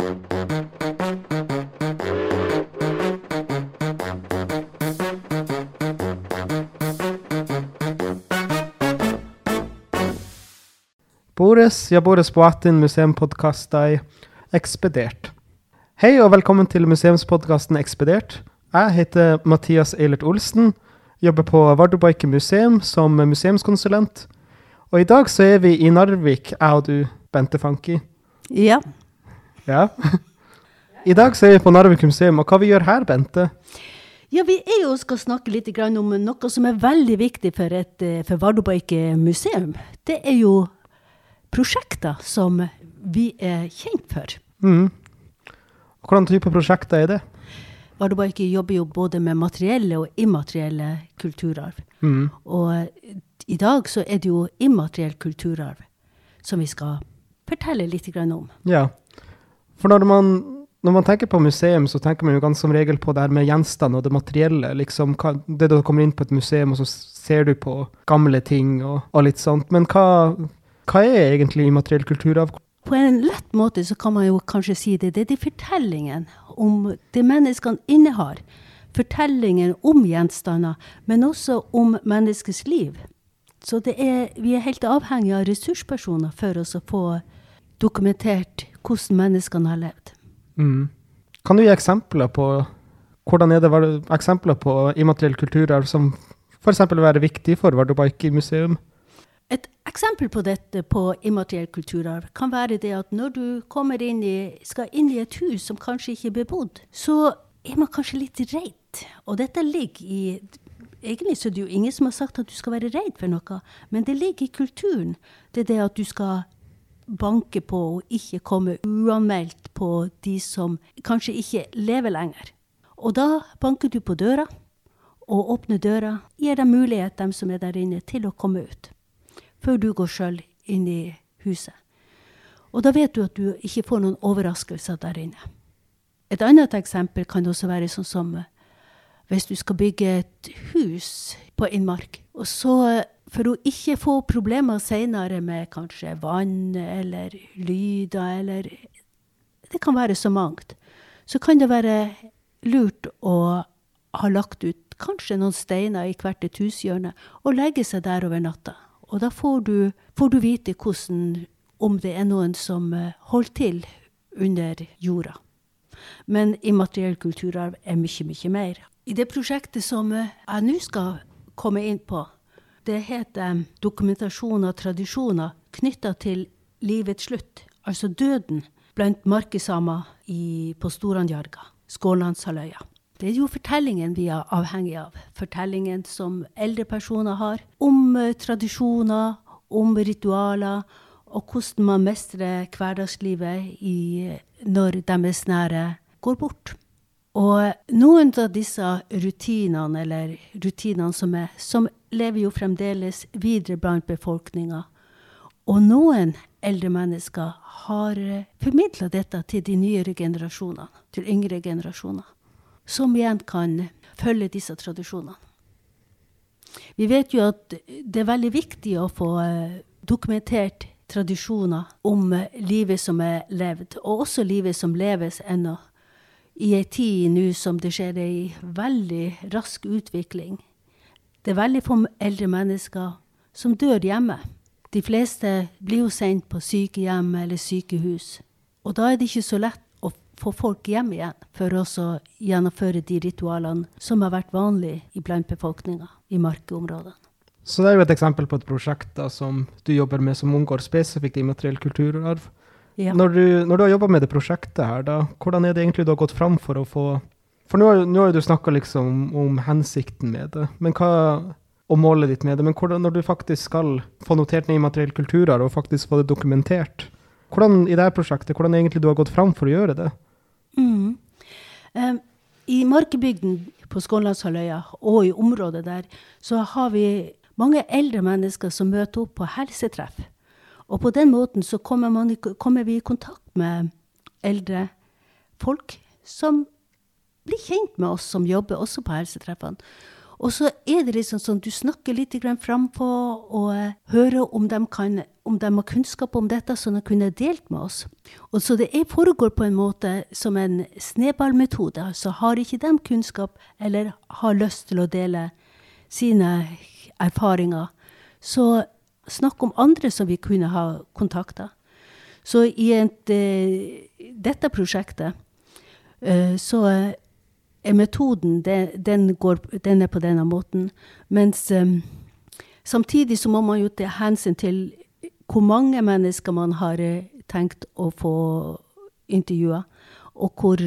Boris, ja Boris Boatin, museumpodkastai Ekspedert. Hei og velkommen til museumspodkasten Ekspedert. Jeg heter Mathias Eilert Olsen, jobber på Vardøbaiket museum som museumskonsulent. Og i dag så er vi i Narvik, jeg og du, Bente Fanki. Ja. Ja. I dag så er vi på Narvik museum, og hva vi gjør her, Bente? ja, vi er jo skal snakke litt om noe som er veldig viktig for, et, eh, for Vardøbøyke museum. Det er jo prosjekter som vi er kjent for. Mm. Hvordan type prosjekter er det? Vardøbøyke jobber jo både med materielle og immaterielle kulturarv. Mm. Og i dag så er det jo immateriell kulturarv som vi skal fortelle litt om. Ja. For når man, når man tenker på museum, så tenker man jo ganske som regel på det her med gjenstand og det materielle. liksom Det du kommer inn på et museum, og så ser du på gamle ting og, og litt sånt. Men hva, hva er egentlig immateriell kulturarv? På en lett måte så kan man jo kanskje si det. Det er de fortellingene om det menneskene innehar. Fortellingen om gjenstander, men også om menneskets liv. Så er, vi er helt avhengig av ressurspersoner for oss å få dokumentert hvordan menneskene har levd. Mm. Kan du gi eksempler på hvordan er det var eksempler på immateriell kulturarv som f.eks. vil være viktig for Vardøbaiki museum? Et eksempel på dette på immateriell kulturarv kan være det at når du kommer inn i, skal inn i et hus som kanskje ikke er bebodd, så er man kanskje litt redd. Og dette ligger i Egentlig så er det jo ingen som har sagt at du skal være redd for noe, men det ligger i kulturen. Det er det at du skal banke på og ikke komme uanmeldt på de som kanskje ikke lever lenger. Og da banker du på døra, og åpner døra, gir dem mulighet, dem som er der inne, til å komme ut før du går sjøl inn i huset. Og da vet du at du ikke får noen overraskelser der inne. Et annet eksempel kan også være sånn som eh, hvis du skal bygge et hus på innmark, og så for å ikke få problemer seinere med kanskje vann eller lyder eller Det kan være så mangt. Så kan det være lurt å ha lagt ut kanskje noen steiner i hvert et hushjørne og legge seg der over natta. Og da får du, får du vite hvordan, om det er noen som eh, holder til under jorda. Men immateriell kulturarv er mye, mye mer. I det prosjektet som eh, jeg nå skal komme inn på, det heter eh, dokumentasjon av tradisjoner knytta til livets slutt, altså døden, blant markesamer på Storandjarga, Skålandshalvøya. Det er jo fortellingen vi er avhengig av. Fortellingen som eldre personer har om uh, tradisjoner, om ritualer, og hvordan man mestrer hverdagslivet i, når deres nære går bort. Og noen av disse rutinene, eller rutinene som er, som lever jo fremdeles videre blant befolkninga. Og noen eldre mennesker har uh, formidla dette til de nyere generasjonene, til yngre generasjoner som igjen kan følge disse tradisjonene. Vi vet jo at det er veldig viktig å få eh, dokumentert tradisjoner om eh, livet som er levd, og også livet som leves ennå. I ei tid nå som det skjer ei veldig rask utvikling. Det er veldig få eldre mennesker som dør hjemme. De fleste blir jo sendt på sykehjem eller sykehus. Og da er det ikke så lett å få folk hjem igjen for å gjennomføre de ritualene som har vært vanlige iblant befolkninga i markeområdene. Så det er jo et eksempel på et prosjekt da, som du jobber med som unngår spesifikt immateriell kulturarv. Ja. Når, du, når, du, har jobba med det prosjektet her, da, hvordan er det egentlig du har gått fram for å få For nå, nå har du snakka liksom om hensikten med det, men hva og målet ditt med det. Men hvordan, når du faktisk skal få notert ned immateriell kulturarv og faktisk få det dokumentert, hvordan i dette prosjektet, hvordan egentlig du har gått fram for å gjøre det? Mm. Um, I Markebygden på Skånlandshalvøya og i området der så har vi mange eldre mennesker som møter opp på helsetreff. Og på den måten så kommer, man, kommer vi i kontakt med eldre folk som blir kjent med oss som jobber også på helsetreffene. Og så er det liksom sånn du snakker litt frampå og uh, hører om de, kan, om de har kunnskap om dette, som de kunne delt med oss. Og Så det foregår på en måte som en snøballmetode. Altså har ikke de kunnskap eller har lyst til å dele sine erfaringer, så snakk om andre som vi kunne ha kontakta. Så i et, uh, dette prosjektet uh, så er metoden den, går, den, er på denne måten. Mens um, samtidig så må man jo ta hensyn til hvor mange mennesker man har tenkt å få intervjua, og hvor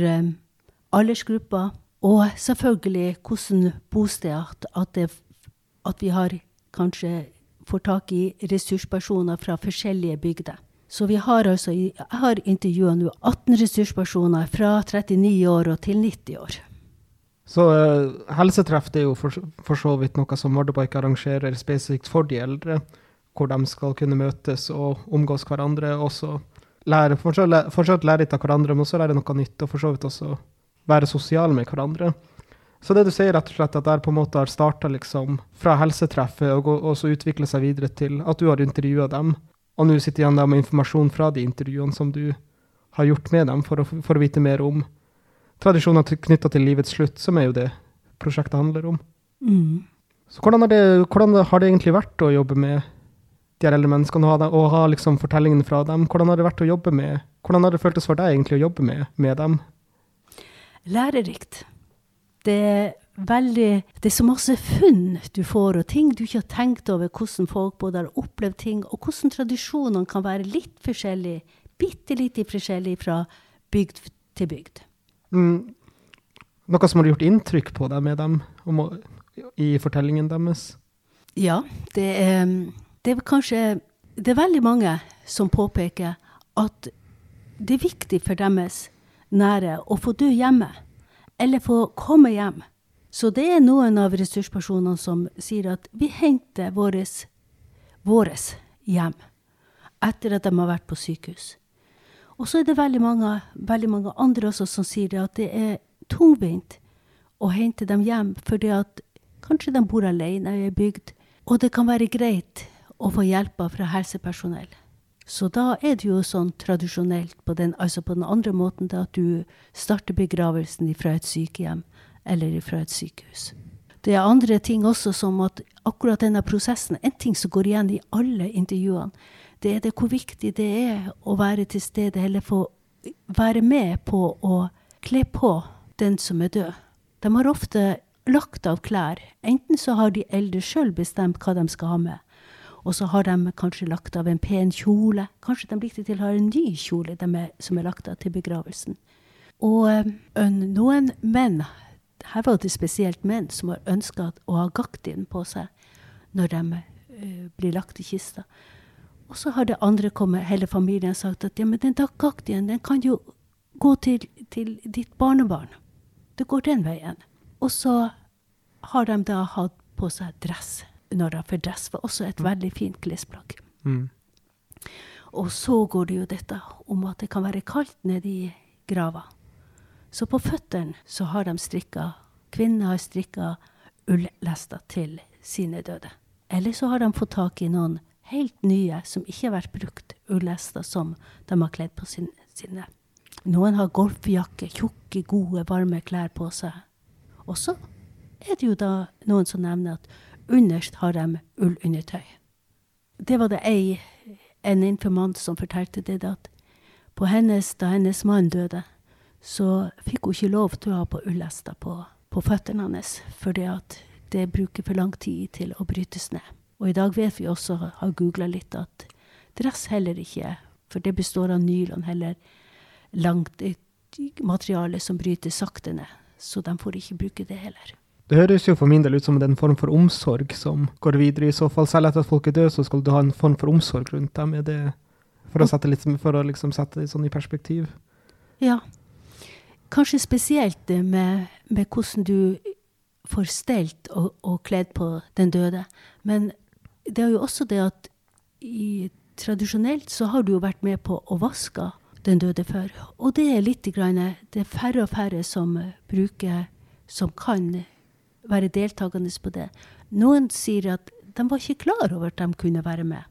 aldersgrupper, og selvfølgelig hvordan bosted at, at vi har kanskje får tak i ressurspersoner fra forskjellige bygder. Så vi har altså, jeg har intervjua nå 18 ressurspersoner fra 39 år og til 90 år. Så uh, helsetreff er jo for, for, så vidt noe som Vardøbike arrangerer spesifikt for de eldre, hvor de skal kunne møtes og omgås hverandre. og lære, fortsatt lære litt av hverandre, men også lære noe nytt, og for så vidt også være sosiale med hverandre. Så det du sier rett og slett at det på en måte har starta liksom fra helsetreffet og, og så utvikla seg videre til at du har intervjua dem, og nå sitter igjen der med informasjon fra de intervjuene som du har gjort med dem, for å, for å vite mer om tradisjoner knytta til livets slutt, som er jo det prosjektet handler om. Mm. Så hvordan, det, hvordan, har det egentlig vært å jobbe med de her eldre menneskene og ha, og ha liksom fortellingene fra dem? Hvordan har det vært å jobbe med Hvordan har det føltes for deg egentlig å jobbe med, med dem? Lærerikt. Det er veldig Det er så masse funn du får, og ting du ikke har tenkt over, hvordan folk både har opplevd ting, og hvordan tradisjonene kan være litt forskjellige, bitte litt forskjellige fra bygd til bygd. Mm, noe som har gjort inntrykk på deg med dem om, i fortellingen deres? Ja, det er, det er kanskje Det er veldig mange som påpeker at det er viktig for deres nære å få dø hjemme, eller få komme hjem. Så det er noen av ressurspersonene som sier at vi henter våres, våres hjem etter at de har vært på sykehus. Og så er det veldig mange, veldig mange andre også som sier det at det er tungvint å hente dem hjem fordi at kanskje de bor alene i ei bygd, og det kan være greit å få hjelp fra helsepersonell. Så da er det jo sånn tradisjonelt på den, altså på den andre måten da, at du starter begravelsen fra et sykehjem eller fra et sykehus. Det er andre ting også, som at akkurat denne prosessen En ting som går igjen i alle intervjuene, det er det hvor viktig det er å være til stede, eller få være med på å kle på den som er død. De har ofte lagt av klær. Enten så har de eldre sjøl bestemt hva de skal ha med, og så har de kanskje lagt av en pen kjole. Kanskje de likte til å ha en ny kjole er, som er lagt av til begravelsen. Og øh, noen menn, her var det spesielt menn, som har ønska å ha gaktien på seg når de øh, blir lagt i kista. Og så har det andre kommet, hele familien sagt at ja, men den gaktien den kan jo gå til, til, ditt barnebarn. Det går den veien. Og så har de da hatt på seg dress. De For dress var også et mm. veldig fint klesplagg. Mm. Og så går det jo dette om at det kan være kaldt nede i grava. Så på føttene så har de strikka Kvinnene har strikka ullester til sine døde. Eller så har de fått tak i noen helt nye som ikke har vært brukt, ullester som de har kledd på sin, sine. Noen har golfjakke, tjukke, gode, varme klær på seg. Og så er det jo da noen som nevner at underst har de ullundertøy. Det var det ei, en informant som fortalte det, at på hennes, da hennes mann døde, så fikk hun ikke lov til å ha på ullester på, på føttene hans, fordi at det bruker for lang tid til å brytes ned. Og i dag vet vi også, har googla litt, at dress heller ikke, for det består av nylon, heller langt materiale som bryter sakte ned. Så de får ikke bruke det heller. Det høres jo for min del ut som en form for omsorg som går videre. I så fall, selv etter at folk er døde, så skal du ha en form for omsorg rundt dem. Er det for å sette, litt, for å liksom sette det sånn i perspektiv? Ja. Kanskje spesielt det med, med hvordan du får stelt og, og kledd på den døde. Men det er jo også det at i, tradisjonelt så har du jo vært med på å vaske den døde før. Og det er litt grann, det er færre og færre som bruker, som kan være deltakende på det. Noen sier at de var ikke klar over at de kunne være med.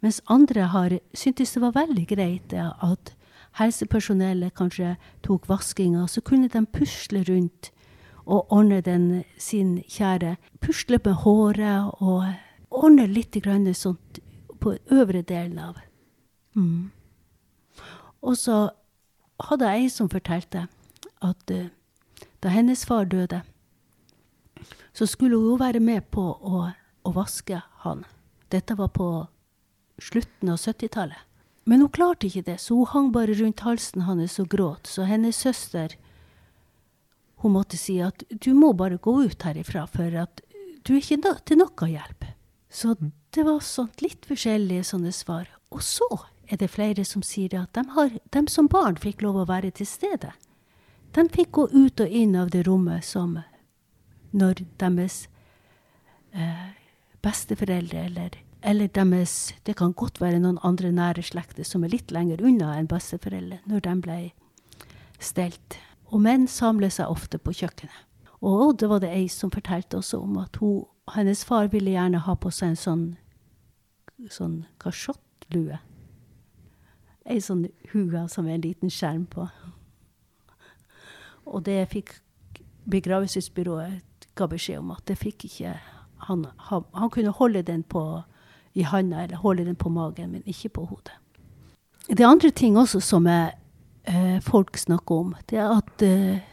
Mens andre har syntes det var veldig greit at helsepersonellet kanskje tok vaskinga, så kunne de pusle rundt og ordne den sin kjære. Pusle med håret og ordne litt sånt på øvre delen av. Mm. Og så hadde jeg ei som fortalte at uh, da hennes far døde, så skulle hun jo være med på å, å vaske han. Dette var på slutten av 70-tallet. Men hun klarte ikke det, så hun hang bare rundt halsen hans og gråt. Så hennes søster hun måtte si at du må bare gå ut herifra, for at du er ikke til noe hjelp. Så mm. det var sånt litt forskjellige sånne svar. Og så er det flere som sier at de, har, de som barn fikk lov å være til stede. De fikk gå ut og inn av det rommet som når deres eh, besteforeldre eller, eller deres Det kan godt være noen andre nære slekter som er litt lenger unna enn besteforeldre, når de ble stelt. Og menn samler seg ofte på kjøkkenet. Og det var det ei som fortalte også om at hun, hennes far ville gjerne ha på seg en sånn, sånn kasjottlue ei sånn hue som er en liten skjerm på. Og det fikk begravelsesbyrået ga beskjed om at det fikk ikke han, han, han, kunne holde den på i handa eller holde den på magen, men ikke på hodet. Det er andre ting også som jeg, eh, folk snakker om. Det er at eh,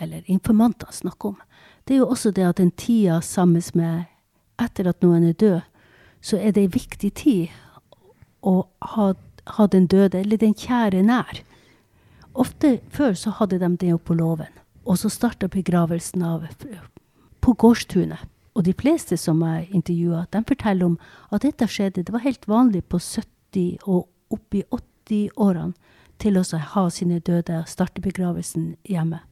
Eller informanter snakker om. Det er jo også det at den tida sammen med Etter at noen er død, så er det ei viktig tid å ha ha den døde eller den kjære nær. Ofte før så hadde de det jo på låven. Og så starta begravelsen av på gårdstunet. Og de fleste som jeg intervjua, forteller om at dette skjedde. Det var helt vanlig på 70- og opp i 80-årene til å ha sine døde starte begravelsen hjemme.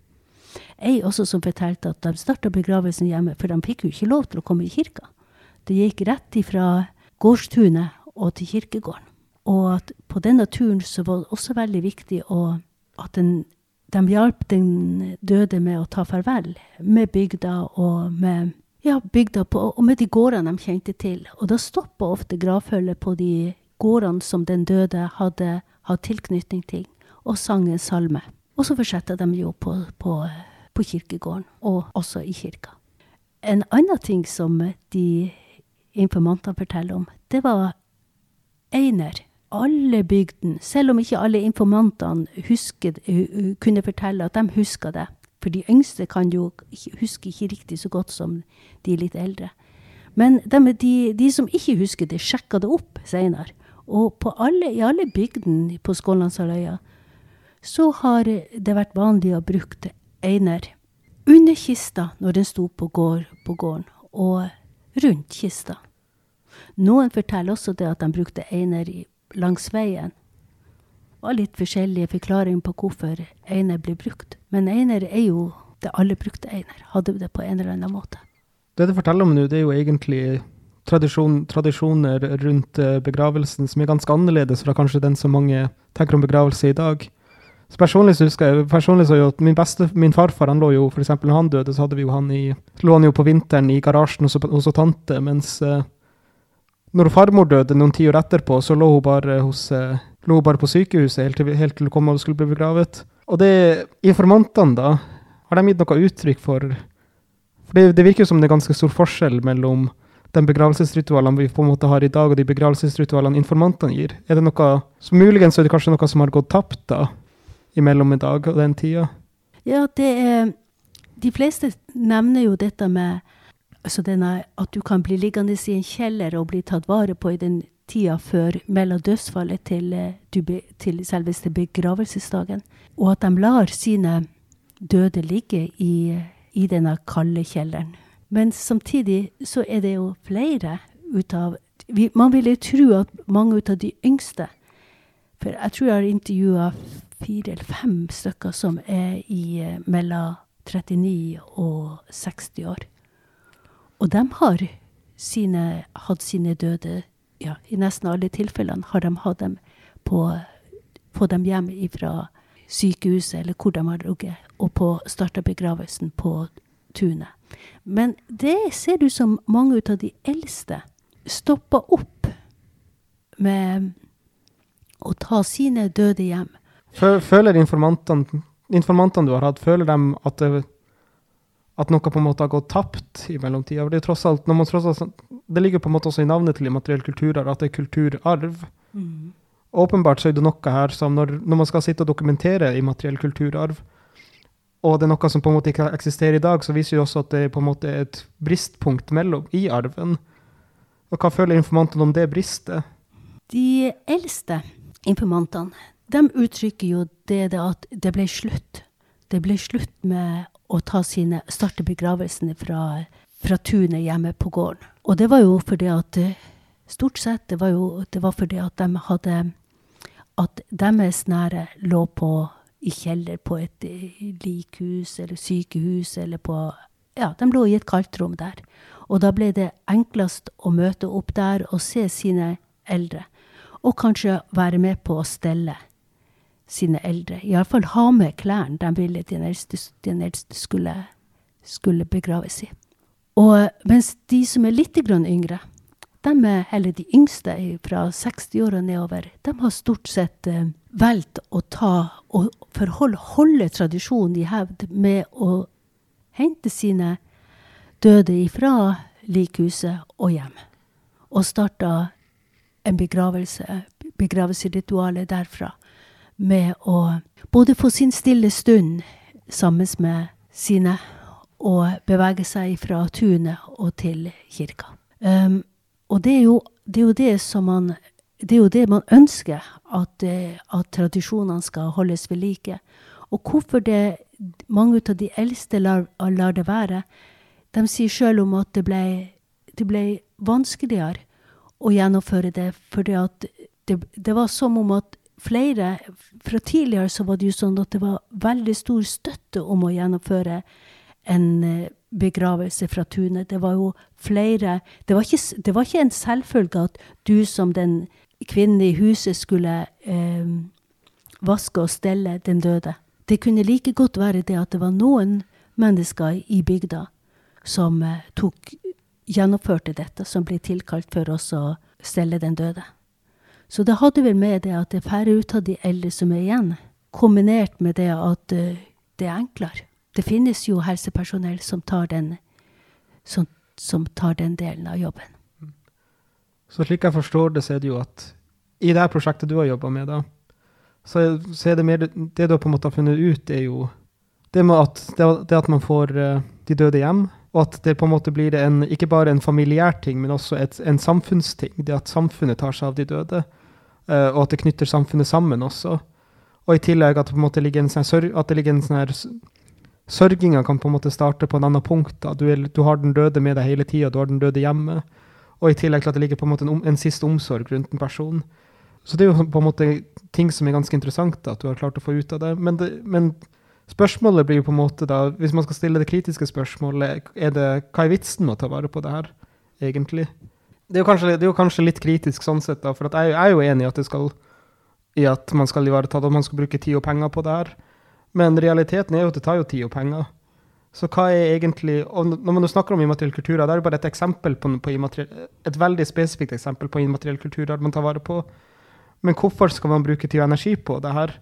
Ei også som fortalte at de starta begravelsen hjemme, for de fikk jo ikke lov til å komme i kirka. Det gikk rett ifra gårdstunet og til kirkegården. Og at på denne turen så var det også veldig viktig å, at den, de hjalp den døde med å ta farvel med bygda og med, ja, bygda på, og med de gårdene de kjente til. Og da stoppa ofte gravfølget på de gårdene som den døde hadde hatt tilknytning til, og sang en salme. Og så fortsatte de jo på, på, på kirkegården, og også i kirka. En annen ting som de informantene forteller om, det var Einer alle bygden, selv om ikke alle informantene husker, kunne fortelle at de husker det. For de yngste kan jo huske ikke riktig så godt som de litt eldre. Men de, de, de som ikke husker det, sjekka det opp seinere. Og alle, i alle bygdene på Skånlandshalvøya så har det vært vanlig å bruke einer under kista når den sto på, gård, på gården, og rundt kista. Noen forteller også det at de brukte einer i langs veien. Var litt forskjellige forklaringer på hvorfor einer blir brukt. Men einer er jo det alle brukte einer. Hadde det på en eller annen måte. Det du forteller om nå, det er jo egentlig tradisjon, tradisjoner rundt eh, begravelsen som er ganske annerledes fra kanskje den som mange tenker om begravelse i dag. Så personlig så husker jeg personlig så jo at min, beste, min farfar han lå jo, for eksempel når han døde, så hadde vi jo han i, lå han jo på vinteren i garasjen hos, hos tante, mens uh, når farmor døde noen tiår etterpå, så lå hun bare, hos, eh, lå hun bare på sykehuset helt til, helt til hun kom og skulle bli begravet. Og det informantene, da, har de gitt noe uttrykk for For det, det virker som det er ganske stor forskjell mellom de begravelsesritualene vi på en måte har i dag, og de begravelsesritualene informantene gir. Er det noe som Muligens er det kanskje noe som har gått tapt da, imellom i dag og den tida? Ja, det er De fleste nevner jo dette med altså denne, at du kan bli liggende i en kjeller og bli tatt vare på i den tida før mellom dødsfallet til, eh, til selveste begravelsesdagen. Og at de lar sine døde ligge i, i denne kalde kjelleren. Men samtidig så er det jo flere ut av vi, Man ville tro at mange ut av de yngste For jeg tror jeg har intervjua fire eller fem stykker som er i eh, mellom 39 og 60 år. Og de har sine, hatt sine døde ja, I nesten alle tilfellene har de hatt dem på Få dem hjem fra sykehuset eller hvor de har ligget, og starta begravelsen på tunet. Men det ser ut som mange av de eldste stopper opp med å ta sine døde hjem. Føler informantene, informantene du har hatt, føler de at, det, at noe på en måte har gått tapt i mellomtida? Det, tross alt, når man tross alt, det ligger på en måte også i navnet til immateriell kulturarv at det er kulturarv. Mm. Åpenbart så er det noe her som når, når man skal sitte og dokumentere immateriell kulturarv, og det er noe som på en måte ikke eksisterer i dag, så viser det også at det er på en måte et bristpunkt mellom, i arven. Og hva føler informantene om det bristet? De eldste informantene de uttrykker jo det, det at det ble slutt. Det ble slutt med å sine, starte begravelsene fra, fra tunet hjemme på gården. Og det var jo fordi at Stort sett det var jo det var fordi at de hadde At deres nære lå på i kjeller på et likhus eller sykehus eller på Ja, de lå i et kaldtrom der. Og da ble det enklest å møte opp der og se sine eldre. Og kanskje være med på å stelle sine eldre. Iallfall ha med klærne de ville den eldste, den eldste skulle, skulle, begraves i. Og mens de som er litt yngre, de er, eller de yngste fra 60 år og nedover, de har stort sett eh, valgt å ta og forholde, holde tradisjonen i hevd med å hente sine døde ifra likhuset og hjem. Og starta en begravelse, begravelsesritualet derfra med å både få sin stille stund sammen med sine og bevege seg fra tunet og til kirka. Um, og det er, jo, det er, jo, det som man det er jo det man ønsker, at, at tradisjonene skal holdes ved like. Og hvorfor det, mange av de eldste lar, lar det være, de sier sjøl om at det ble, det ble, vanskeligere å gjennomføre det, for det, det var som om at flere Fra tidligere så var det jo sånn at det var veldig stor støtte om å gjennomføre en eh, begravelse fra tunet. Det var jo flere Det var ikke, det var ikke en selvfølge at du som den kvinnen i huset skulle eh, vaske og stelle den døde. Det kunne like godt være det at det var noen mennesker i bygda som eh, tok, gjennomførte dette, som ble tilkalt for oss å stelle den døde. Så det hadde vel med det at det er færre ut av de eldre som er igjen, kombinert med det at uh, det er enklere. Det finnes jo helsepersonell som tar den, som, som tar den delen av jobben. Så slik jeg forstår det, så er det jo at i det prosjektet du har jobba med, da, så, så, er det mer Det du på en måte har funnet ut, er jo det at, det, at man får uh, de døde hjem, og at det på en måte blir en, ikke bare en familiær ting, men også et, en samfunnsting. Det at samfunnet tar seg av de døde. Uh, og at det knytter samfunnet sammen også. Og i tillegg at, det ligger en sånn, at det ligger en sånn her Sørginga kan på en måte starte på en annen punkt. Da. Du, er, du har den døde med deg hele tida, du har den døde hjemme. Og i tillegg til at det ligger på en måte en, en siste omsorg rundt en person. Så det er jo på en måte ting som er ganske interessant da, at du har klart å få ut av det. Men, det, men spørsmålet blir jo på en måte da, hvis man skal stille det kritiske spørsmålet, er det, hva er vitsen med å ta vare på det her, egentlig? Det er, kanskje, det er, jo kanskje, litt kritisk sånn sett, da, for jeg, jeg, er jo enig i at, skal, i at man skal ivareta det, og man skal bruke tid og penger på det her. Men realiteten er jo at det tar jo tid og penger. Så hva er egentlig og Når man snakker om immateriell kultur, det er jo bare et eksempel på, på et veldig spesifikt eksempel på immateriell kultur man tar vare på. Men hvorfor skal man bruke tid og energi på det her?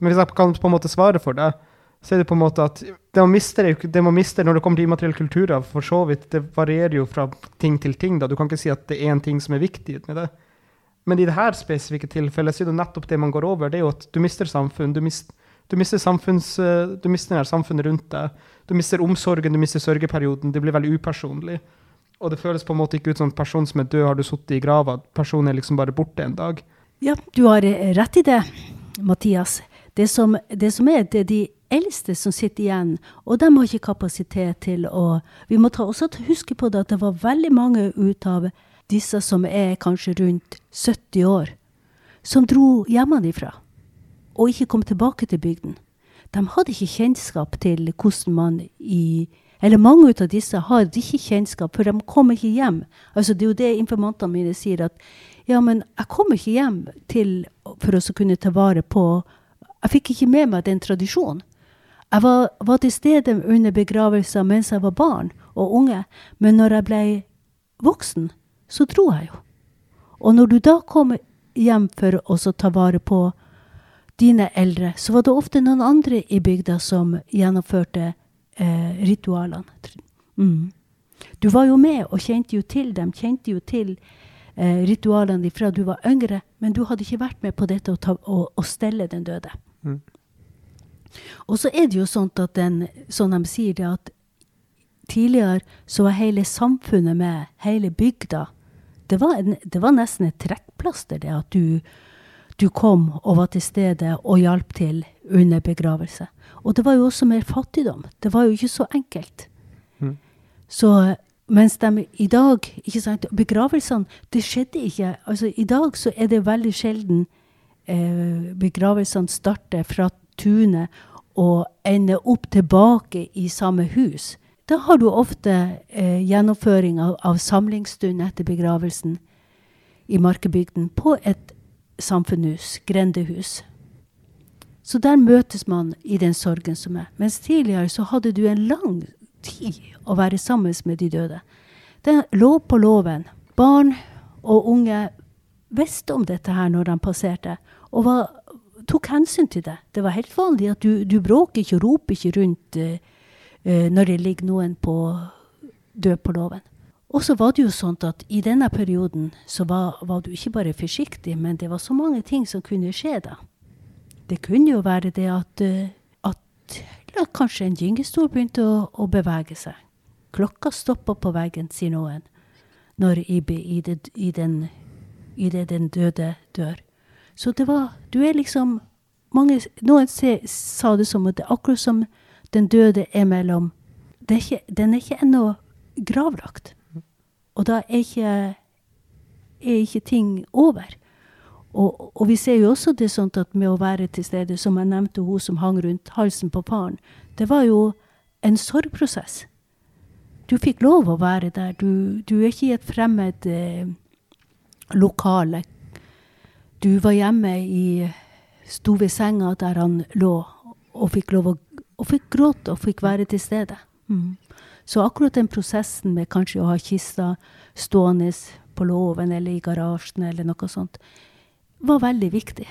Men hvis jeg kan på en måte svare for det, så er det på en måte at det man mister, det man mister når det kommer til immateriell kultur, for så vidt, det varierer jo fra ting til ting. da. Du kan ikke si at det er én ting som er viktig med det. Men i dette spesifikke tilfellet så er det nettopp det man går over. Det er jo at du mister samfunn. Du, mist, du mister, samfunns, du mister samfunnet rundt deg. Du mister omsorgen, du mister sørgeperioden. Det blir veldig upersonlig. Og det føles på en måte ikke ut som en person som er død, har du sittet i grava. Personen er liksom bare borte en dag. Ja, du har rett i det, Mathias. Det som, det som er, det er de eldste som sitter igjen, og de har ikke kapasitet til å Vi må ta, også huske på det at det var veldig mange ut av disse som er kanskje rundt 70 år, som dro hjemmefra og ikke kom tilbake til bygden. De hadde ikke kjennskap til hvordan man i Eller mange av disse har ikke kjennskap, for de kommer ikke hjem. Altså, det er jo det informantene mine sier, at ja, men jeg kommer ikke hjem til, for å kunne ta vare på Jeg fikk ikke med meg den tradisjonen. Jeg var, var til stede under begravelser mens jeg var barn, og unge. Men når jeg ble voksen, så dro jeg jo. Og når du da kom hjem for å ta vare på dine eldre, så var det ofte noen andre i bygda som gjennomførte eh, ritualene. Mm. Du var jo med og kjente jo til dem, kjente jo til eh, ritualene fra du var yngre, men du hadde ikke vært med på dette å, ta, å, å stelle den døde. Mm. Og så er det jo sånn at den, som de sier det, at tidligere så var hele samfunnet med, hele bygda. Det var, en, det var nesten et trekkplaster, det at du, du kom og var til stede og hjalp til under begravelse. Og det var jo også mer fattigdom. Det var jo ikke så enkelt. Mm. Så mens de i dag ikke sant, Begravelsene, det skjedde ikke. Altså, I dag så er det veldig sjelden eh, begravelsene starter fra tunet og ender opp tilbake i samme hus. Da har du ofte eh, gjennomføring av, av samlingsstund etter begravelsen i Markebygden på et samfunnshus, grendehus. Så der møtes man i den sorgen som er. Mens tidligere så hadde du en lang tid å være sammen med de døde. Det lå på loven. Barn og unge visste om dette her når de passerte, og var, tok hensyn til det. Det var helt vanlig at du, du bråker ikke og roper ikke rundt uh, når det ligger noen på, død på låven. Og så var det jo sånn at i denne perioden så var, var, du ikke bare forsiktig, men det var så mange ting som kunne skje da. Det kunne jo være det at, uh, at ja, kanskje en gyngestol begynte å, å bevege seg. Klokka stoppa på veggen, sier noen, når i, i, det, i, den, i det den døde dør. Så det var Du er liksom mange, Noen se, sa det som at det er akkurat som den døde er mellom er ikke, Den er ikke ennå gravlagt. Og da er ikke, er ikke ting over. Og, og, vi ser jo også det sånt at med å være til stede, som jeg nevnte hun som hang rundt halsen på faren, det var jo en sorgprosess du fikk lov å være der. Du, du er ikke i et fremmed eh, lokale. Du var hjemme i Sto ved senga der han lå, og fikk lov å og fikk gråte og fikk være til stede. Mm. Så akkurat den prosessen med kanskje å ha kista stående på låven eller i garasjen eller noe sånt, var veldig viktig.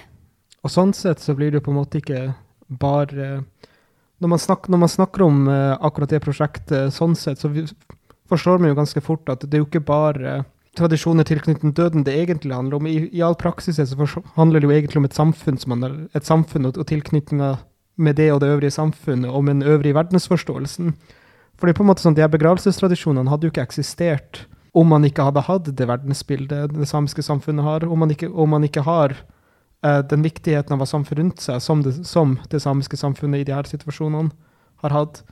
Og sånn sett så blir det på en måte ikke bare når man, snakker, når man snakker om uh, akkurat det prosjektet sånn sett, så forstår man jo ganske fort at det er jo ikke bare tradisjoner tilknyttet døden det egentlig handler om. I, i all praksis så handler det jo egentlig om et samfunn, er, et samfunn og, og tilknytninga med det og det øvrige samfunnet, og med den øvrige verdensforståelsen. For det er på en måte sånn, de her begravelsestradisjonene hadde jo ikke eksistert om man ikke hadde hatt det verdensbildet det samiske samfunnet har, om man ikke, om man ikke har eh, den viktigheten av å ha rundt seg som det, som det, samiske samfunnet i de her situasjonene har hatt.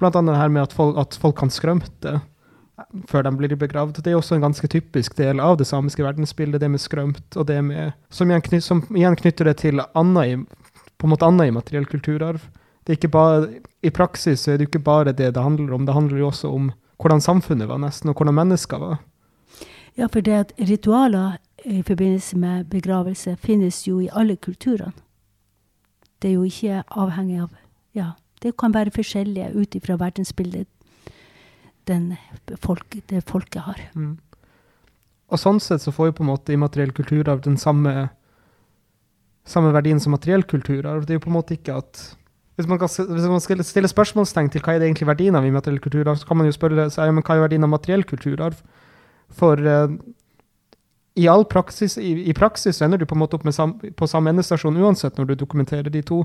Blant annet det her med at folk, at folk kan skrømte før de blir begravd. Det er også en ganske typisk del av det samiske verdensbildet, det med skrømt, og det med, som, igjen, knytter, som igjen knytter det til på en måte annen immateriell kulturarv. Det er ikke bare, I praksis er det ikke bare det det handler om, det handler jo også om hvordan samfunnet var, nesten, og hvordan mennesker var. Ja, for det at ritualer i forbindelse med begravelse finnes jo i alle kulturene. Det er jo ikke avhengig av Ja, det kan være forskjellige ut ifra verdensbildet den folk, det folket har. Mm. Og sånn sett så får jo på en måte immateriell kulturarv den samme, samme verdien som materiell kulturarv. Det er jo på en måte ikke at hvis man, kan, hvis man skal stille spørsmålstegn til hva er det egentlig verdien av immateriell kulturarv, så kan man jo spørre seg men hva er verdien av materiell kulturarv. For uh, i all praksis, i, i, praksis ender du på en måte opp sam, på samme endestasjon uansett når du dokumenterer de to.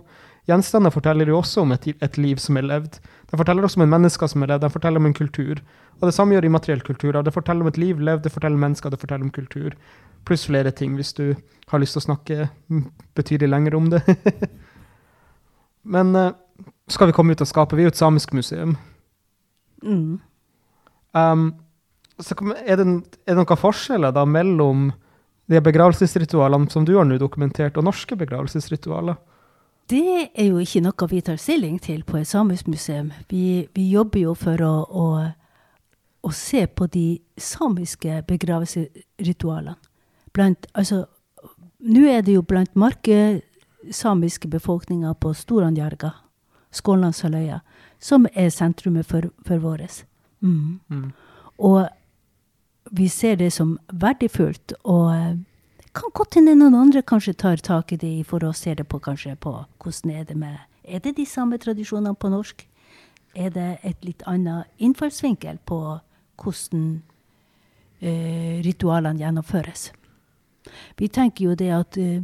Gjenstander forteller jo også om et, et, liv som er levd. De forteller også om en menneske som er levd, de forteller om en kultur. Og det samme gjør immateriell kultur. Det forteller om et liv levd, det forteller om mennesker, det forteller om kultur. Pluss flere ting, hvis du har lyst til å snakke betydelig lenger om det. Men uh, skal vi komme ut av skapet? Vi er jo et samisk museum. Mm. Um, er det, er det noen forskjeller da mellom de begravelsesritualene som du har nå dokumentert, og norske begravelsesritualer? Det er jo ikke noe vi tar stilling til på et samisk museum. Vi, vi jobber jo for å, å, å, se på de samiske begravelsesritualene. Blant, altså, nå er det jo blant markesamiske befolkninger på Storanjarga, Skånlandshalvøya, som er sentrumet for, for vårt. Mm. Mm. Og vi ser det som verdifullt. Og det kan godt hende noen andre kanskje tar tak i det for å se det på kanskje på hvordan er det med Er det de samme tradisjonene på norsk? Er det et litt annet innfallsvinkel på hvordan eh, ritualene gjennomføres? Vi tenker jo det at eh,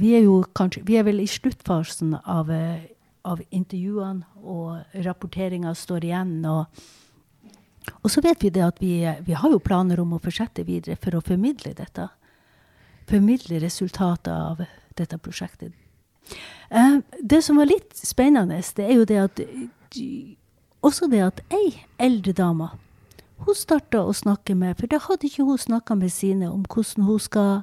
vi er jo kanskje Vi er vel i sluttfasen av, eh, av intervjuene, og rapporteringa står igjen. og og så vet vi det at vi, vi, har jo planer om å fortsette videre for å formidle dette. Formidle resultatet av dette prosjektet. Eh, det som var litt spennende, det er jo det at Også det at ei eldre dame hun starta å snakke med For da hadde ikke hun snakka med sine om hvordan hun skal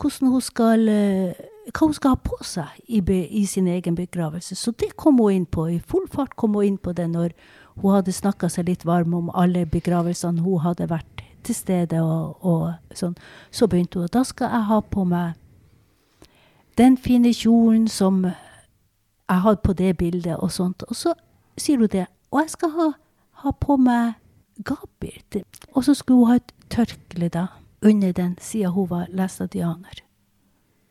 hvordan hun skal, eh, hva hun skal ha på seg i, i, sin egen begravelse. Så det kom hun inn på. I full fart kom hun inn på det når hun hadde snakka seg litt varm om alle begravelsene hun hadde vært til stede. Og, og sånn. Så begynte hun. Da skal jeg ha på meg den fine kjolen som jeg hadde på det bildet, og sånt. Og så sier hun det. Og jeg skal ha, ha på meg gaper. Og så skulle hun ha et tørkle da, under den, siden hun var læstadianer.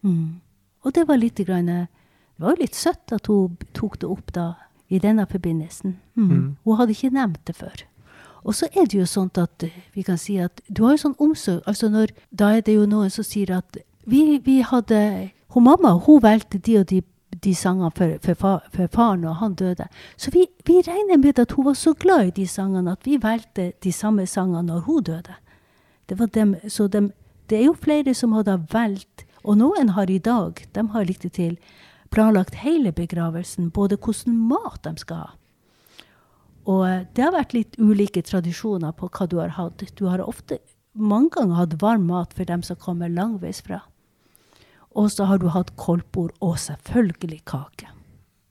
Mm. Og det var litt grann, Det var litt søtt at hun tok det opp da i denne forbindelsen. Mm. Mm. Hun hadde ikke nevnt det før. Og så er det jo sånn at vi kan si at du har jo sånn omsorg altså når, Da er det jo noen som sier at vi, vi hadde hun Mamma hun valgte de og de, de sangene for, for, far, for, faren, og han døde. Så vi, vi, regner med at hun var så glad i de sangene at vi valgte de samme sangene når hun døde. Det, var dem, så dem, det er jo flere som hadde valgt, og noen har i dag, de har likt det til, planlagt hele begravelsen, både hvordan mat de skal ha. Og eh, det har vært litt ulike tradisjoner på hva du har hatt. Du har ofte mange ganger hatt varm mat for dem som kommer langveisfra. Og så har du hatt koldtbord og selvfølgelig kake.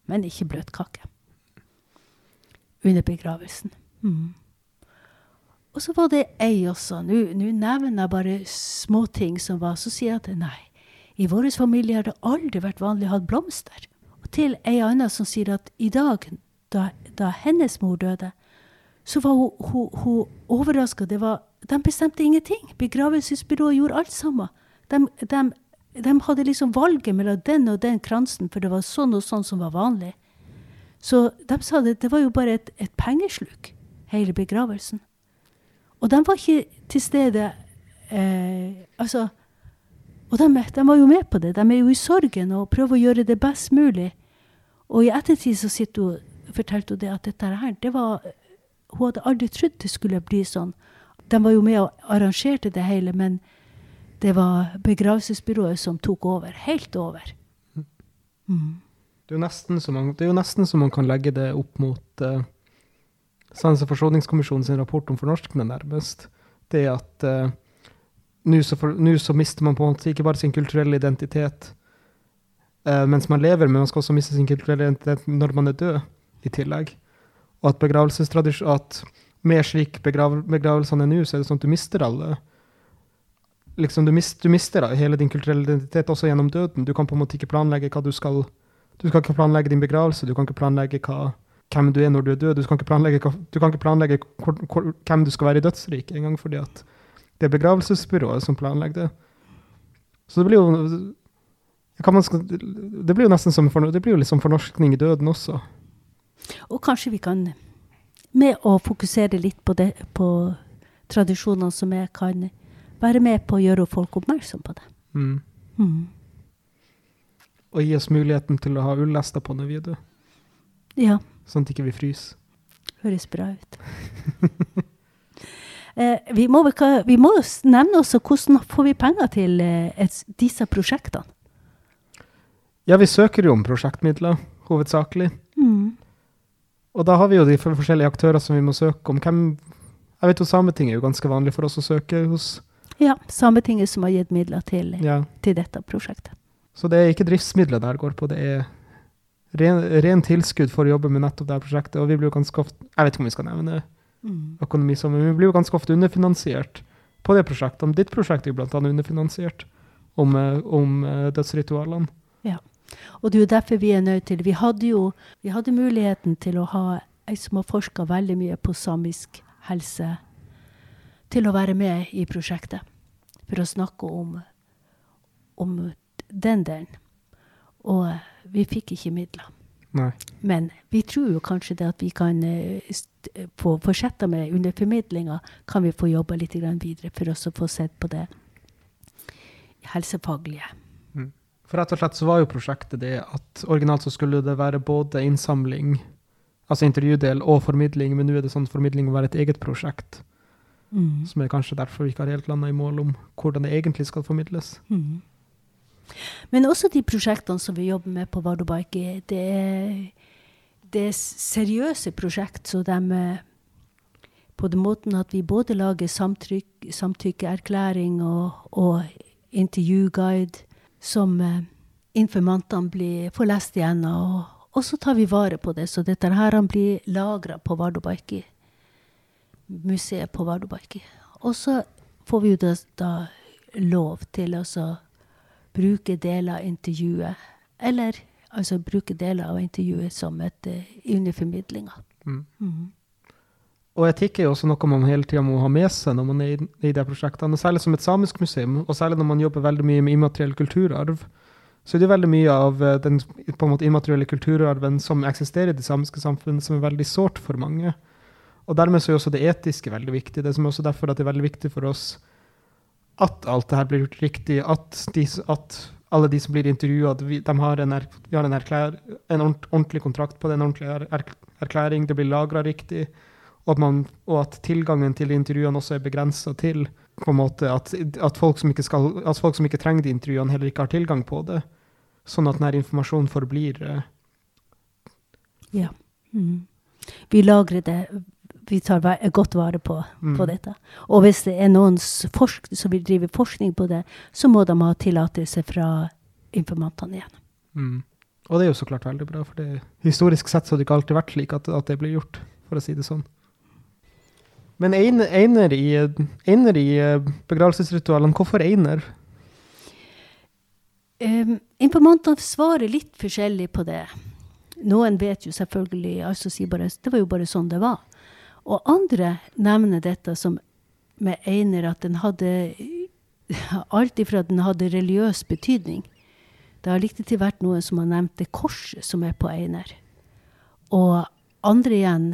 Men ikke bløtkake. Under begravelsen. Mm. Og så var det ei også. Nå nevner jeg bare småting som var. Så sier jeg at nei, i vår familie har det aldri vært vanlig å ha blomster. Og til ei anna som sier at i dag, da, da hennes mor døde, så var hun, hun, hun overraska. De bestemte ingenting. Begravelsesbyrået gjorde alt sammen. De, de, de, hadde liksom valget mellom den og den kransen, for det var sånn og sånn som var vanlig. Så de sa det, det var jo bare et, et pengesluk, hele begravelsen. Og de var ikke til stede eh, Altså og de, de, var jo med på det. De er jo i sorgen og prøver å gjøre det best mulig. Og i ettertid så hun, fortalte hun det at dette her, det var Hun hadde aldri trodd det skulle bli sånn. De var jo med og arrangerte det hele, men det var begravelsesbyrået som tok over. Helt over. Mm. Det, er man, det, er jo nesten så man kan legge det opp mot uh, Sannhets- og forsoningskommisjonens rapport om fornorskning, nærmest. Det at uh, nå så, så, mister man på en måte ikke bare sin kulturelle identitet uh, mens man lever, men man skal også miste sin kulturelle identitet når man er død, i tillegg. Og at begravelsestradisjon at med slik begrav, begravelsene er nå, så er det sånn at du mister alle liksom, du, mist, du, mister hele din kulturelle identitet også gjennom døden. Du kan på en måte ikke planlegge hva du skal Du skal ikke planlegge din begravelse, du kan ikke planlegge hva, hvem du er når du er død. Du kan ikke planlegge, du kan ikke planlegge hvor, hvor, hvem du skal være i dødsriket engang, fordi at det er begravelsesbyrået som planlegger det. Så det blir jo det blir jo nesten som for, det blir jo litt som fornorskning i døden også. Og kanskje vi kan, med å fokusere litt på, det, på tradisjoner som jeg kan være med på å gjøre folk oppmerksom på det. Mm. Mm. Og gi oss muligheten til å ha ullester på når vi er døde. Ja. Sånn at ikke vi fryser. Høres bra ut. Eh, vi, må, vi, må, nevne også hvordan får vi penger til eh, et, disse prosjektene. Ja, vi søker jo om prosjektmidler, hovedsakelig. Mm. Og da har vi jo de forskjellige aktører som vi må søke om. Hvem, jeg vet jo Sametinget er jo ganske vanlig for oss å søke hos. Ja, Sametinget som har gitt midler til, ja. til dette prosjektet. Så det er ikke driftsmidler det her går på, det er ren, ren tilskudd for å jobbe med nettopp det prosjektet. Og vi blir jo ganske ofte Jeg vet ikke om vi skal nevne mm. Økonomi som vi blir jo ganske ofte underfinansiert på det prosjektet. Ditt prosjekt er jo bl.a. underfinansiert om, eh, om uh, dødsritualene. Ja. Og det er jo derfor vi er nødt til Vi hadde jo vi hadde muligheten til å ha ei som har forska veldig mye på samisk helse, til å være med i prosjektet. For å snakke om, om den delen. Og vi fikk ikke midler. Nei. Men vi tror jo kanskje det at vi kan få fortsette med under formidlinga, kan vi få jobba litt videre for oss å få sett på det helsefaglige. Mm. For rett og slett så var jo prosjektet det at originalt så skulle det være både innsamling, altså intervjudel, og formidling, men nå er det sånn at formidling må være et eget prosjekt. Mm. Som er kanskje derfor vi ikke har helt landa i mål om hvordan det egentlig skal formidles. Mm. Men også de prosjektene som vi jobber med på Vardobaiki, det er, det er seriøse prosjekt. Så de på den måten at vi både lager samtyk, samtykkeerklæring og, og intervjuguide som eh, informantene blir, får lest igjennom. Og, og, så tar vi vare på det. Så dette her blir lagra på Vardobaiki. Museet på Vardobaiki. Og så får vi jo da, da lov til å bruke deler av intervjuet, eller altså bruke deler av intervjuet som et uh, under formidlinga. Mm. Mm. Og etikk er jo også noe man hele tida må ha med seg når man er i, i de prosjektene. Særlig som et samisk museum, og særlig når man jobber veldig mye med immateriell kulturarv. Så er det veldig mye av eh, den måte immaterielle kulturarven som eksisterer i det samiske samfunnet, som er veldig sårt for mange. Og dermed så er også det etiske veldig viktig. Det er også derfor at det er veldig viktig for oss at alt det her blir gjort riktig, at, de, at alle de som blir intervjua, de har en, er, har en, erklær, en, ordentlig kontrakt på det, en ordentlig er, erklæring, det blir lagra riktig, og at, man, og at, tilgangen til intervjuene også er begrensa til på en måte at, at, folk skal, at, folk som ikke trenger de intervjuene, heller ikke har tilgang på det. Sånn at denne informasjonen forblir uh, Ja. Mm. Vi lagrer det vi tar godt vare på, mm. på, dette. Og hvis det er noen som vil drive forskning på det, så må de ha tillatelse fra informantene igjen. Mm. Og det er jo så klart veldig bra, for det, historisk sett så har det ikke alltid vært slik at, at det blir gjort, for å si det sånn. Men einer i, einer i eh, begravelsesritualene, hvorfor einer? Um, informantene svarer litt forskjellig på det. Noen vet jo selvfølgelig altså si bare, Det var jo bare sånn det var. Og andre nevner dette som med Einer at den hadde Alt ifra at den hadde religiøs betydning. Det har riktig vært noen som har nevnt det korset som er på Einer. Og andre igjen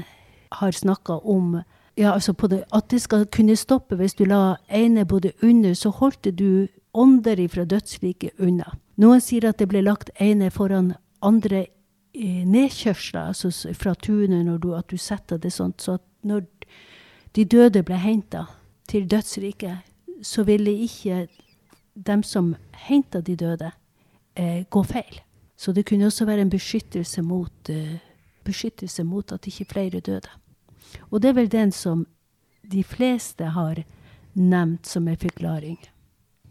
har snakka om ja, altså det, at det skal kunne stoppe hvis du la Einer både under, så holdt du ånder fra dødsriket unna. Noen sier at det ble lagt Einer foran andre nedkjørsler, altså fra tunet, når du, at du setter det sånn så at når de døde ble henta til dødsriket, så ville ikke dem som henta de døde, eh, gå feil. Så det kunne også være en beskyttelse mot, eh, beskyttelse mot at ikke flere døde. Og det er vel den som de fleste har nevnt som en forklaring.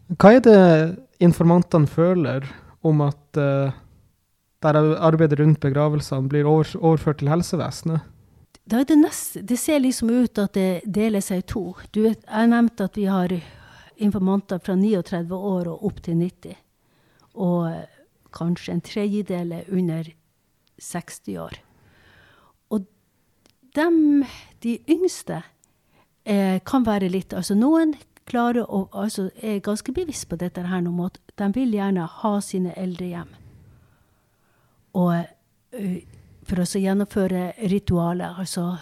Hva er det informantene føler om at uh, der arbeidet rundt begravelsene blir overført til helsevesenet? det, nest, det ser liksom ut at det deler seg i to. Du jeg nevnte at vi har informanter fra 39 år og opp til 90. Og kanskje en tredjedel er under 60 år. Og dem, de yngste, eh, kan være litt Altså noen klarer å, altså er ganske bevisst på dette her nå, at de vil gjerne ha sine eldre hjem. Og for å gjennomføre ritualer, altså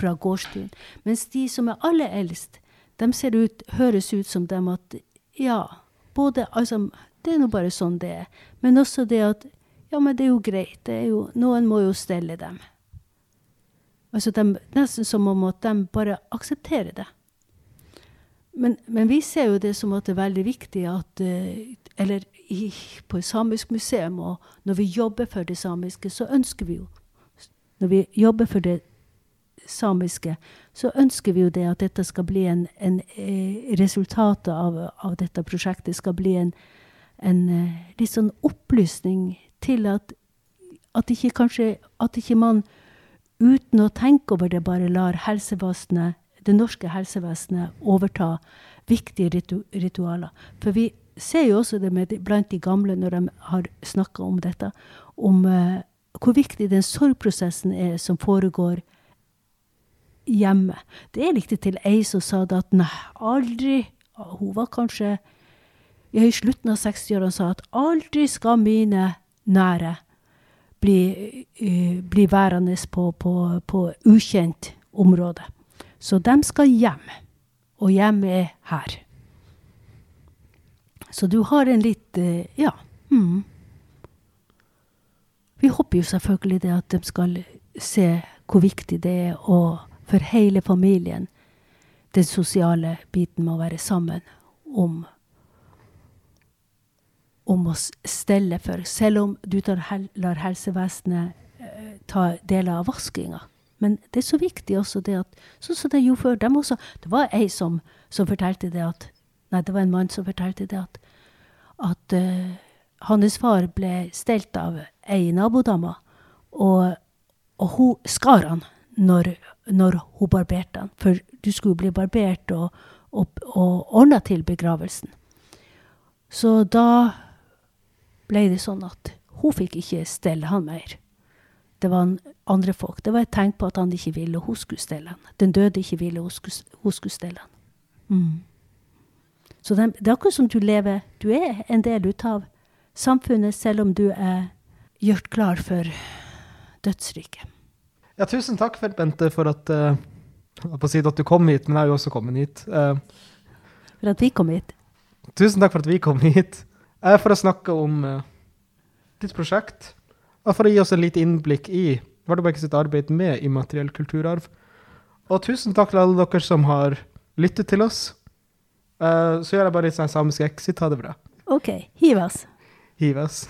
fra gårdstuen. Mens de som er aller eldst, de ser ut, høres ut som dem at ja, både altså, Det er nå bare sånn det er. Men også det at ja, men det er jo greit. Er jo, noen må jo stelle dem. Altså de, nesten som om at de bare aksepterer det. Men, men, vi ser jo det som at det er veldig viktig at uh, Eller i, på samisk museum, og når vi jobber for det samiske, så ønsker vi jo Når vi jobber for det samiske, så ønsker vi jo det at dette skal bli en, en eh, Resultatet av, av, dette prosjektet skal bli en, en eh, litt sånn opplysning til at, at ikke kanskje At ikke man uten å tenke over det bare lar helsevesenet, det norske helsevesenet overta viktige ritu ritualer. For vi ser jo også det med, blant de gamle når de har snakka om dette, om uh, hvor viktig den sorgprosessen er som foregår hjemme. Det er riktig til ei som sa det at nei, aldri Hun var kanskje ja, i slutten av 60-årene sa at aldri skal mine nære bli, uh, bli værende på, på, på ukjent område. Så de skal hjem. Og hjem er her. Så du har en litt uh, Ja. Mm. Vi håper jo selvfølgelig det at de skal se hvor viktig det er å, for hele familien, den sosiale biten med å være sammen om om å stelle for, selv om du tar, lar helsevesenet eh, ta deler av vaskinga. Men det er så viktig også det at Sånn som det gjorde før. Dem også, det var ei som, som, fortalte det at Nei, det var en mann som fortalte det at, at uh, hans far ble stelt av ei nabodame, og, og hun skar han når, når hun barberte han. For du skulle bli barbert og, og, og ordna til begravelsen. Så da ble det sånn at hun fikk ikke stelle han mer. Det var andre folk. Det var et tegn på at han ikke ville hun skulle stelle han. Den døde ikke ville hun skulle, stelle han. Mm. Så det, det, er akkurat som du lever Du er en del ut av samfunnet, selv om du er gjort klar for dødsriket. Ja, tusen takk, for, Bente, for at, uh, si at du kom hit, men jeg har jo også kommet hit. Uh, for at vi kom hit. Tusen takk for at vi kom hit for å snakke om uh, ditt prosjekt. Og for å gi oss en lite innblikk i Vardøbekk sitt arbeid med immateriell kulturarv. Og tusen takk til alle dere som har lyttet til oss. Uh, så gjør jeg bare litt sånn samisk exit. Ha det bra. OK. Hiv oss. Hiv oss.